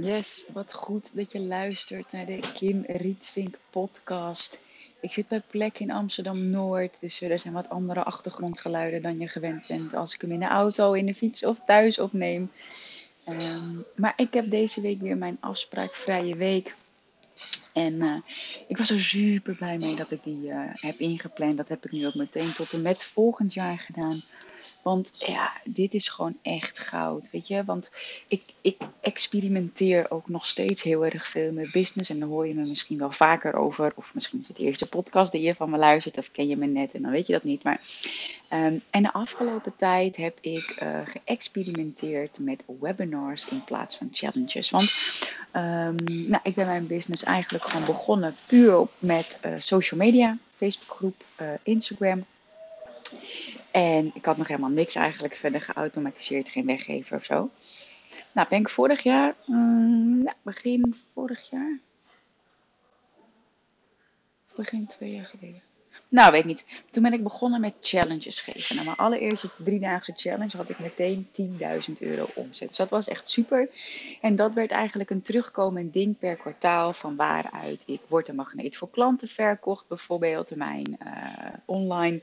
Yes, wat goed dat je luistert naar de Kim Rietvink podcast. Ik zit bij plek in Amsterdam Noord, dus er zijn wat andere achtergrondgeluiden dan je gewend bent als ik hem in de auto, in de fiets of thuis opneem. Ehm, maar ik heb deze week weer mijn afspraakvrije week. En eh, ik was er super blij mee dat ik die eh, heb ingepland. Dat heb ik nu ook meteen tot en met volgend jaar gedaan. Want ja, dit is gewoon echt goud, weet je. Want ik, ik experimenteer ook nog steeds heel erg veel met business. En dan hoor je me misschien wel vaker over. Of misschien is het de eerste podcast die je van me luistert. Of ken je me net en dan weet je dat niet. Maar, ehm, en de afgelopen tijd heb ik uh, geëxperimenteerd met webinars in plaats van challenges. Want um, nou, ik ben mijn business eigenlijk gewoon begonnen puur met uh, social media. Facebookgroep, uh, Instagram. En ik had nog helemaal niks eigenlijk verder geautomatiseerd, geen weggever of zo. Nou, ben ik vorig jaar, um, ja, begin vorig jaar, begin twee jaar geleden. Nou, weet niet. Toen ben ik begonnen met challenges geven. Nou, mijn allereerste driedaagse challenge had ik meteen 10.000 euro omzet. Dus dat was echt super. En dat werd eigenlijk een terugkomend ding per kwartaal. Van waaruit ik Word een Magneet voor Klanten verkocht. Bijvoorbeeld mijn uh, online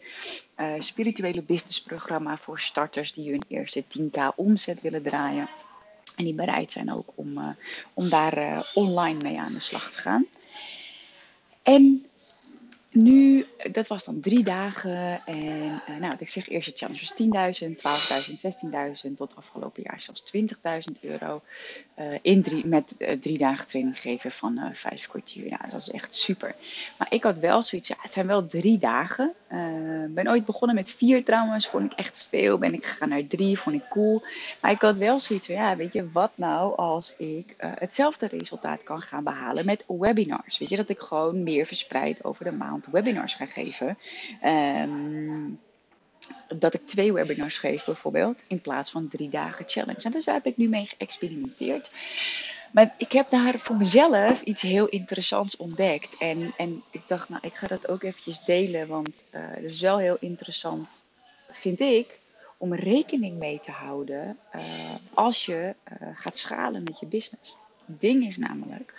uh, spirituele businessprogramma voor starters die hun eerste 10k omzet willen draaien. En die bereid zijn ook om, uh, om daar online mee aan de slag te gaan. En nu, dat was dan drie dagen. En uh, nou, wat ik zeg, eerste challenge was 10.000, 12.000, 16.000. Tot afgelopen jaar zelfs 20.000 euro. Uh, in drie, met uh, drie dagen training geven van vijf kwartier. Ja, dat is echt super. Maar ik had wel zoiets, ja, het zijn wel drie dagen. Ik ben ooit begonnen met vier trouwens. Vond ik echt veel. Ben ik gegaan naar drie, vond ik cool. Maar ik had wel zoiets van, ja, weet je, wat nou als ik hetzelfde resultaat kan gaan behalen met webinars? Weet je, dat ik gewoon meer verspreid over de maand webinars ga geven. Um, dat ik twee webinars geef bijvoorbeeld, in plaats van drie dagen challenge. En dus daar heb ik nu mee geëxperimenteerd. Maar ik heb daar voor mezelf iets heel interessants ontdekt. En, en ik dacht, nou, ik ga dat ook eventjes delen, want uh, het is wel heel interessant, vind ik, om rekening mee te houden uh, als je uh, gaat schalen met je business. Het ding is namelijk,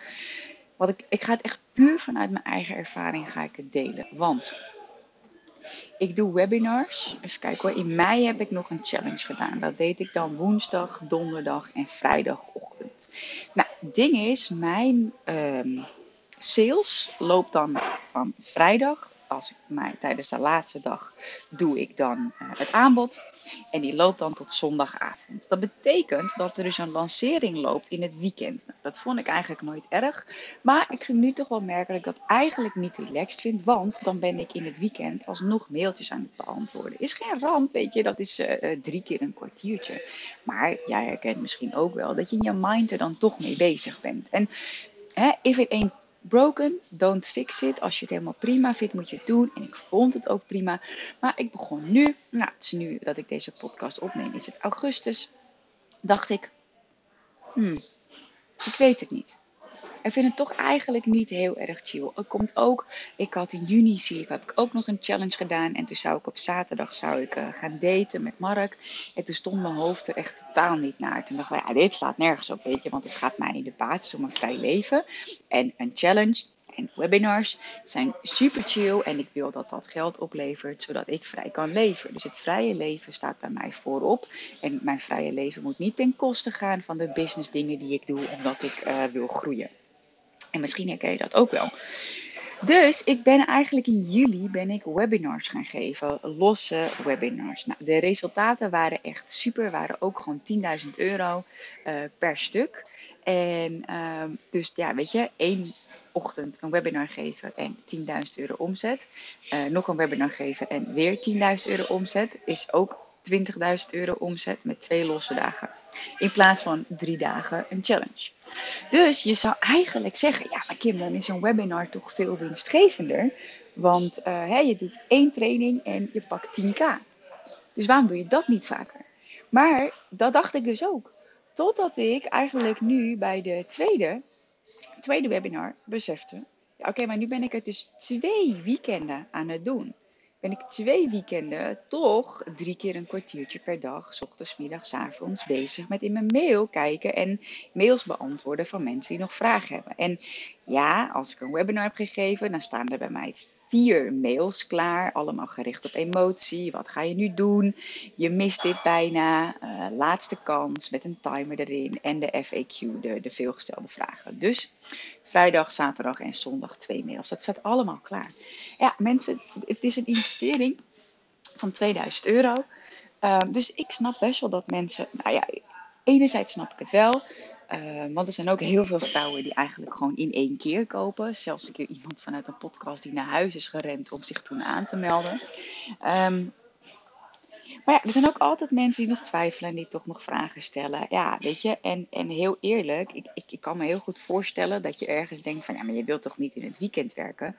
wat ik, ik ga het echt puur vanuit mijn eigen ervaring ga ik het delen. Want ik doe webinars. Even kijken hoor. In mei heb ik nog een challenge gedaan. Dat deed ik dan woensdag, donderdag en vrijdagochtend. Nou, ding is, mijn um, sales loopt dan van vrijdag. Als ik mij tijdens de laatste dag doe ik dan uh, het aanbod. En die loopt dan tot zondagavond. Dat betekent dat er dus een lancering loopt in het weekend. Nou, dat vond ik eigenlijk nooit erg. Maar ik ging nu toch wel merken dat ik dat eigenlijk niet relaxed vind. Want dan ben ik in het weekend alsnog mailtjes aan het beantwoorden. Is geen ramp, weet je. Dat is uh, drie keer een kwartiertje. Maar jij herkent misschien ook wel dat je in je mind er dan toch mee bezig bent. En hè, if it ain't broken, don't fix it. Als je het helemaal prima vindt, moet je het doen. En ik vond het ook prima. Maar ik begon nu, nou, het is nu dat ik deze podcast opneem, is het augustus. Dacht ik, hmm, ik weet het niet. Ik vind het toch eigenlijk niet heel erg chill. Het komt ook, ik had in juni zie ik, had ik ook nog een challenge gedaan. En toen zou ik op zaterdag zou ik, uh, gaan daten met Mark. En toen stond mijn hoofd er echt totaal niet naar. Toen dacht ik, ja, dit slaat nergens op, weet je. Want het gaat mij in de basis om een vrij leven. En een challenge, en webinars zijn super chill en ik wil dat dat geld oplevert zodat ik vrij kan leven. Dus het vrije leven staat bij mij voorop en mijn vrije leven moet niet ten koste gaan van de business dingen die ik doe omdat ik uh, wil groeien. En misschien herken je dat ook wel. Dus ik ben eigenlijk in juli ben ik webinars gaan geven, losse webinars. Nou, de resultaten waren echt super, waren ook gewoon 10.000 euro uh, per stuk. En uh, dus ja, weet je, één ochtend een webinar geven en 10.000 euro omzet. Uh, nog een webinar geven en weer 10.000 euro omzet is ook 20.000 euro omzet met twee losse dagen. In plaats van drie dagen een challenge. Dus je zou eigenlijk zeggen, ja maar Kim, dan is zo'n webinar toch veel winstgevender. Want uh, hè, je doet één training en je pakt 10k. Dus waarom doe je dat niet vaker? Maar dat dacht ik dus ook. Totdat ik eigenlijk nu bij de tweede, tweede webinar besefte. Oké, maar nu ben ik het dus twee weekenden aan het doen ben ik twee weekenden toch drie keer een kwartiertje per dag, ochtends, middags, avonds, bezig met in mijn mail kijken en mails beantwoorden van mensen die nog vragen hebben. En ja, als ik een webinar heb gegeven, dan staan er bij mij vier mails klaar, allemaal gericht op emotie. Wat ga je nu doen? Je mist dit bijna. Uh, laatste kans met een timer erin en de FAQ, de, de veelgestelde vragen. Dus vrijdag, zaterdag en zondag twee mails. Dat staat allemaal klaar. Ja, mensen, het is een investering van 2000 euro. Uh, dus ik snap best wel dat mensen, nou ja, enerzijds snap ik het wel. Uh, want er zijn ook heel veel vrouwen die eigenlijk gewoon in één keer kopen. Zelfs een keer iemand vanuit een podcast die naar huis is gerend om zich toen aan te melden. Um, maar ja, er zijn ook altijd mensen die nog twijfelen en die toch nog vragen stellen. Ja, weet je, en, en heel eerlijk, ik, ik, ik kan me heel goed voorstellen dat je ergens denkt van ja, maar je wilt toch niet in het weekend werken?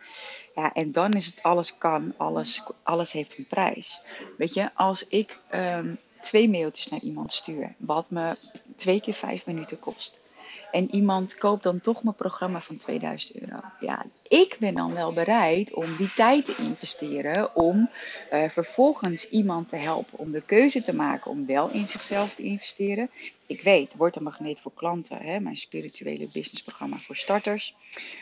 Ja, en dan is het alles kan, alles, alles heeft een prijs. Weet je, als ik um, twee mailtjes naar iemand stuur, wat me twee keer vijf minuten kost. En iemand koopt dan toch mijn programma van 2000 euro. Ja, ik ben dan wel bereid om die tijd te investeren. Om uh, vervolgens iemand te helpen om de keuze te maken om wel in zichzelf te investeren. Ik weet, wordt een magneet voor klanten. Hè, mijn spirituele businessprogramma voor starters.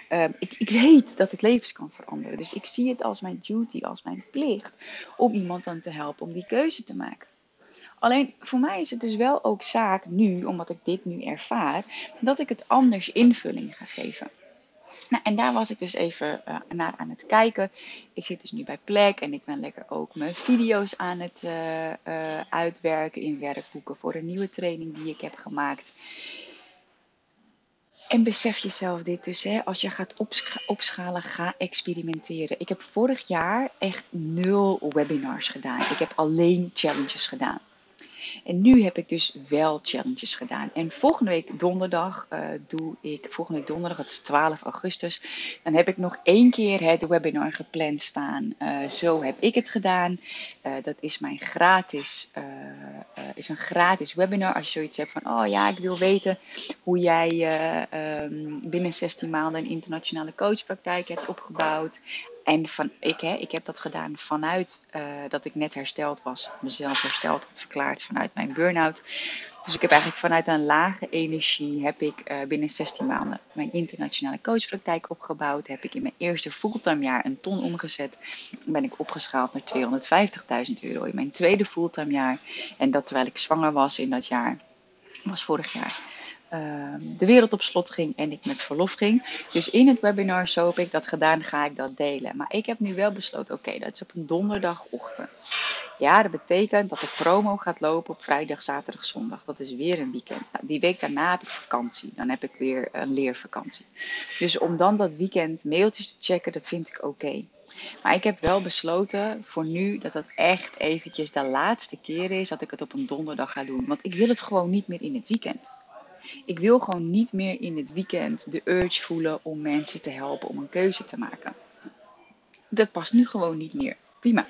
Uh, ik, ik weet dat het levens kan veranderen. Dus ik zie het als mijn duty, als mijn plicht. Om iemand dan te helpen om die keuze te maken. Alleen voor mij is het dus wel ook zaak nu, omdat ik dit nu ervaar, dat ik het anders invulling ga geven. Nou, en daar was ik dus even uh, naar aan het kijken. Ik zit dus nu bij Plek en ik ben lekker ook mijn video's aan het uh, uh, uitwerken in werkboeken voor een nieuwe training die ik heb gemaakt. En besef jezelf dit dus, hè, als je gaat opscha opschalen, ga experimenteren. Ik heb vorig jaar echt nul webinars gedaan. Ik heb alleen challenges gedaan. En nu heb ik dus wel challenges gedaan. En volgende week donderdag uh, doe ik, volgende week donderdag, het is 12 augustus, dan heb ik nog één keer de webinar gepland staan. Uh, zo heb ik het gedaan. Uh, dat is mijn gratis, is een gratis webinar. Als je zoiets hebt van, oh ja, ik wil weten hoe jij um, binnen 16 maanden een internationale coachpraktijk hebt opgebouwd. En van, ik, hè, ik heb dat gedaan vanuit uh, dat ik net hersteld was, mezelf hersteld had verklaard vanuit mijn burn-out. Dus ik heb eigenlijk vanuit een lage energie heb ik uh, binnen 16 maanden mijn internationale coachpraktijk opgebouwd. Heb ik in mijn eerste fulltime jaar een ton omgezet. Ben ik opgeschaald naar 250.000 euro in mijn tweede fulltime jaar. En dat terwijl ik zwanger was in dat jaar was vorig jaar. Ehm, de wereld op slot ging en ik met verlof ging. Dus in het webinar, zo heb ik dat gedaan, ga ik dat delen. Maar ik heb nu wel besloten, oké, dat is op een donderdagochtend. Ja, dat betekent dat de promo gaat lopen op vrijdag, zaterdag, zondag. Dat is weer een weekend. Nou, die week daarna heb ik vakantie. Dan heb ik weer een leervakantie. Dus om dan dat weekend mailtjes te checken, dat vind ik oké. Maar ik heb wel besloten voor nu dat dat echt eventjes de laatste keer is dat ik het op een donderdag ga doen. Want ik wil het gewoon niet meer in het weekend. Ik wil gewoon niet meer in het weekend de urge voelen om mensen te helpen om een keuze te maken. Dat past nu gewoon niet meer. Prima.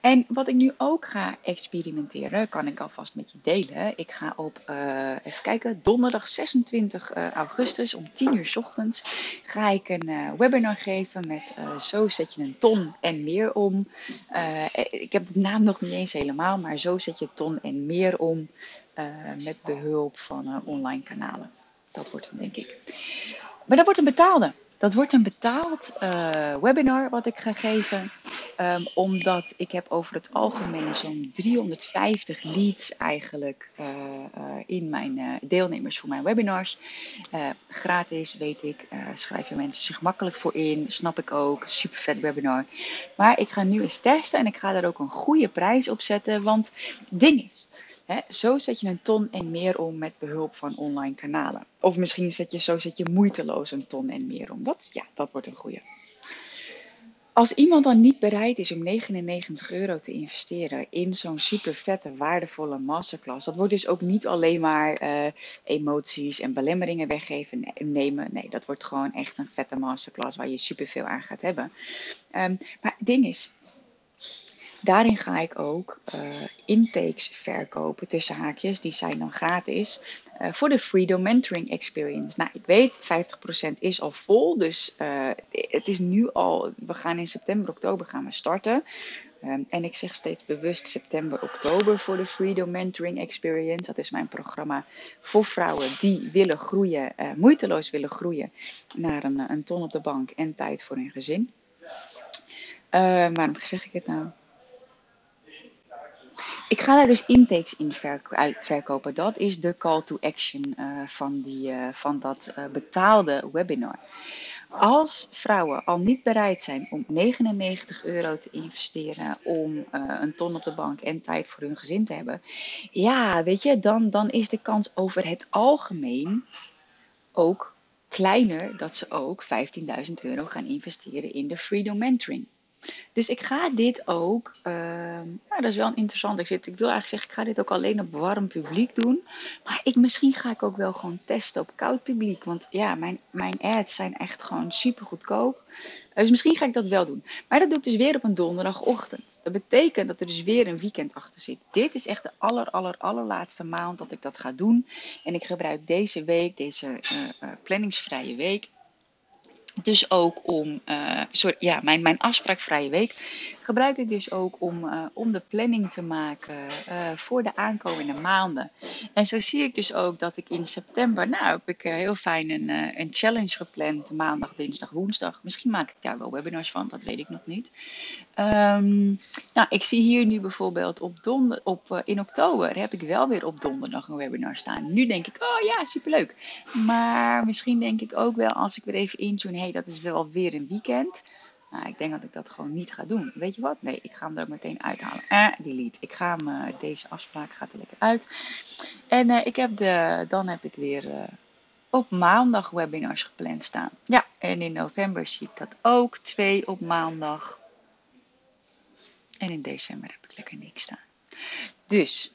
En wat ik nu ook ga experimenteren, kan ik alvast met je delen. Ik ga op, uh, even kijken, donderdag 26 uh, augustus om 10 uur ochtends ga ik een uh, webinar geven met zo zet je een ton en meer om. ik heb de naam nog niet eens helemaal, maar zo zet je ton en meer om met behulp van online kanalen. Dat wordt hem denk ik. Maar dat wordt een betaalde. Dat wordt een betaald webinar wat ik ga geven. Um, omdat ik heb over het algemeen zo'n 350 leads eigenlijk uh, uh, in mijn deelnemers voor mijn webinars. gratis, weet ik. schrijven mensen zich makkelijk voor in. Snap ik ook. Super vet webinar. Maar ik ga nu eens testen en ik ga daar ook een goede prijs op zetten. Want ding is, hè, zo zet je een ton en meer om met behulp van online kanalen. Of misschien zet je zo zet je moeiteloos een ton en meer om. Dat, ja, dat wordt een goede. als iemand dan niet bereid is om 99 euro te investeren in zo'n super vette, waardevolle masterclass, dat wordt dus ook niet alleen maar eh, emoties en belemmeringen weggeven, nemen. Nee, dat wordt gewoon echt een vette masterclass waar je super veel aan gaat hebben. Ehm, maar het ding is, Daarin ga ik ook uh, intakes verkopen tussen haakjes. Die zijn dan gratis uh, voor de Freedom Mentoring Experience. Nou, ik weet, 50% is al vol. Dus uh, het is nu al, we gaan in september, oktober gaan we starten. En ik zeg steeds bewust september, oktober voor de Freedom Mentoring Experience. Dat is mijn programma voor vrouwen die willen groeien, moeiteloos willen groeien naar een, een ton op de bank en tijd voor hun gezin. waarom zeg ik het nou? Ik ga daar dus intakes in verkopen. Dat is de call to action uh, van, die, uh, van dat uh, betaalde webinar. Als vrouwen al niet bereid zijn om 99 euro te investeren om een ton op de bank en tijd voor hun gezin te hebben, ja, weet je, dan, dan is de kans over het algemeen ook kleiner dat ze ook 15.000 euro gaan investeren in de Freedom Mentoring. Dus ik ga dit ook, nou, dat is wel interessant. Ik, zit, ik wil eigenlijk zeggen, ik ga dit ook alleen op warm publiek doen. Maar ik, misschien ga ik ook wel gewoon testen op koud publiek. Want ja, mijn, mijn ads zijn echt gewoon super goedkoop. Dus misschien ga ik dat wel doen. Maar dat doe ik dus weer op een donderdagochtend. Dat betekent dat er dus weer een weekend achter zit. Dit is echt de aller, aller, allerlaatste maand dat ik dat ga doen. En ik gebruik deze week, deze uh, uh, planningsvrije week dus ook om, uh, sorry, ja, mijn, mijn afspraakvrije week gebruik ik dus ook om, uh, om de planning te maken uh, voor de aankomende maanden. En zo zie ik dus ook dat ik in september, nou heb ik heel fijn een, een challenge gepland, maandag, dinsdag, woensdag. Misschien maak ik daar wel webinars van, dat weet ik nog niet. Um, nou, ik zie hier nu bijvoorbeeld op, donder, op in oktober heb ik wel weer op donderdag een webinar staan. Nu denk ik, oh ja, superleuk. Maar misschien denk ik ook wel als ik weer even intune, hey, dat is wel weer een weekend. Nou, ik denk dat ik dat gewoon niet ga doen. Weet je wat? Nee, ik ga hem er ook meteen uithalen. Eh, delete. Ik ga hem, uh, deze afspraak gaat er lekker uit. En uh, ik heb de, dan heb ik weer uh, op maandag webinars gepland staan. Ja, en in november zie ik dat ook. Twee op maandag. En in december heb ik lekker niks staan. Dus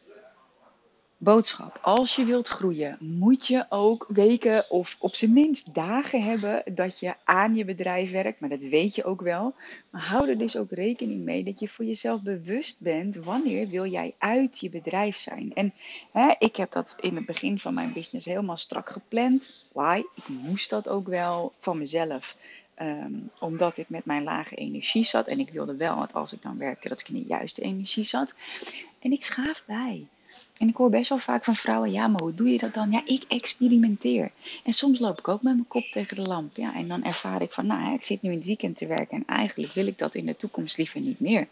boodschap. Als je wilt groeien, moet je ook weken of op zijn minst dagen hebben dat je aan je bedrijf werkt. Maar dat weet je ook wel. Maar hou er dus ook rekening mee dat je voor jezelf bewust bent wanneer wil jij uit je bedrijf zijn. En hè, ik heb dat in het begin van mijn business helemaal strak gepland. Why? Ik moest dat ook wel van mezelf. Um, omdat ik met mijn lage energie zat. En ik wilde wel dat als ik dan werkte, dat ik in de juiste energie zat. En ik schaaf bij. En ik hoor best wel vaak van vrouwen, ja, maar hoe doe je dat dan? Ja, ik experimenteer. En soms loop ik ook met mijn kop tegen de lamp. Ja, en dan ervaar ik van, nou, ik zit nu in het weekend te werken en eigenlijk wil ik dat in de toekomst liever niet meer.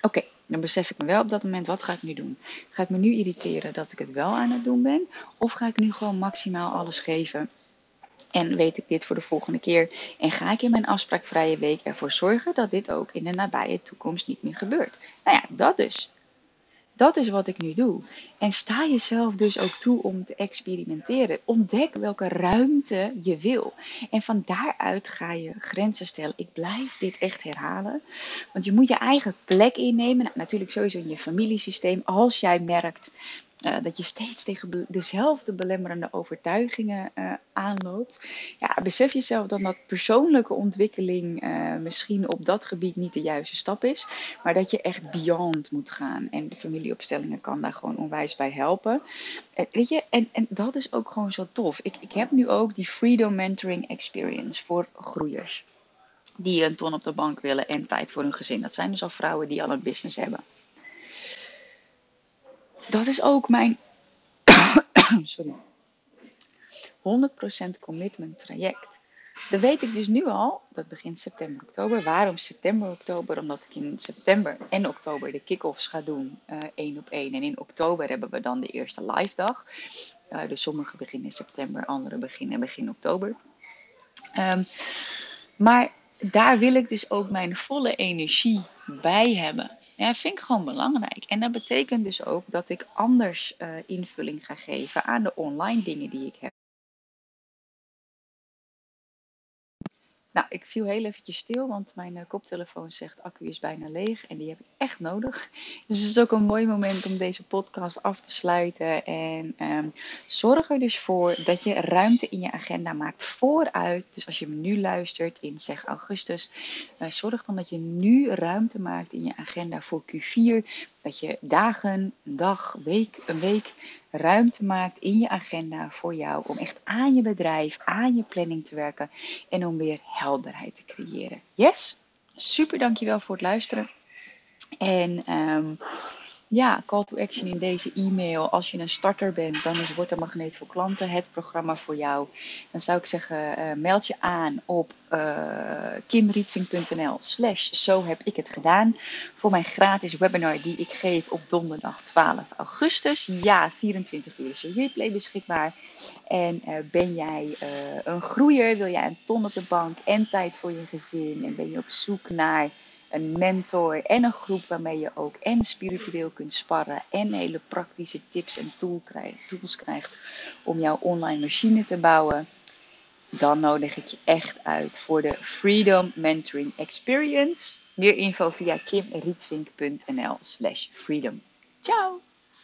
Oké, dan besef ik me wel op dat moment, wat ga ik nu doen? Ga ik me nu irriteren dat ik het wel aan het doen ben? Of ga ik nu gewoon maximaal alles geven? En weet ik dit voor de volgende keer? En ga ik in mijn afspraakvrije week ervoor zorgen dat dit ook in de nabije toekomst niet meer gebeurt? Nou ja, dat dus. Dat is wat ik nu doe. En sta jezelf dus ook toe om te experimenteren. Ontdek welke ruimte je wil. En van daaruit ga je grenzen stellen. Ik blijf dit echt herhalen. Want je moet je eigen plek innemen. Nou, natuurlijk sowieso in je familiesysteem. Als jij merkt uh, dat je steeds tegen dezelfde belemmerende overtuigingen uh, aanloopt. Ja, besef jezelf dan dat persoonlijke ontwikkeling uh, misschien op dat gebied niet de juiste stap is. Maar dat je echt beyond moet gaan. En de familieopstellingen kan daar gewoon onwijs bij helpen. En, weet je, en, en dat is ook gewoon zo tof. Ik, ik heb nu ook die Freedom Mentoring Experience voor groeiers. Die een ton op de bank willen en tijd voor hun gezin. Dat zijn dus al vrouwen die al een business hebben dat is ook mijn sorry, 100% commitment traject. Dat weet ik dus nu al, dat begint september, oktober. Waarom september, oktober? Omdat ik in september en oktober de kick-offs ga doen, uh, één op één. En in oktober hebben we dan de eerste live dag. Uh, dus sommige beginnen in september, andere beginnen begin oktober. Um, maar daar wil ik dus ook mijn volle energie bij hebben. Ja, vind ik gewoon belangrijk. En dat betekent dus ook dat ik anders uh, invulling ga geven aan de online dingen die ik heb. Nou, ik viel heel eventjes stil, want mijn eh, koptelefoon zegt accu is bijna leeg en die heb ik echt nodig. Dus het is ook een mooi moment om deze podcast af te sluiten. En ehm, zorg er dus voor dat je ruimte in je agenda maakt vooruit. Dus als je me nu luistert in zeg augustus, uh, zorg dan dat je nu ruimte maakt in je agenda voor Q4. Dat je dagen, dag, week, een week ruimte maakt in je agenda voor jou om echt aan je bedrijf, aan je planning te werken en om weer helderheid te creëren. Yes? Super dankjewel voor het luisteren. En um, ja, call to action in deze e-mail. Als je een starter bent, dan is Word een Magneet voor Klanten het programma voor jou. Dan zou ik zeggen, uh, meld je aan op uh, kimrietvink.nl slash zo heb ik het gedaan. Voor mijn gratis webinar die ik geef op donderdag 12 augustus. Ja, 24 uur is een replay beschikbaar. En uh, ben jij een groeier, wil jij een ton op de bank en tijd voor je gezin. En ben je op zoek naar een mentor en een groep waarmee je ook en spiritueel kunt sparren en hele praktische tips en tools krijgt om jouw online machine te bouwen, dan nodig ik je echt uit voor de Freedom Mentoring Experience. Meer info via kimrietvink.nl slash freedom. Ciao!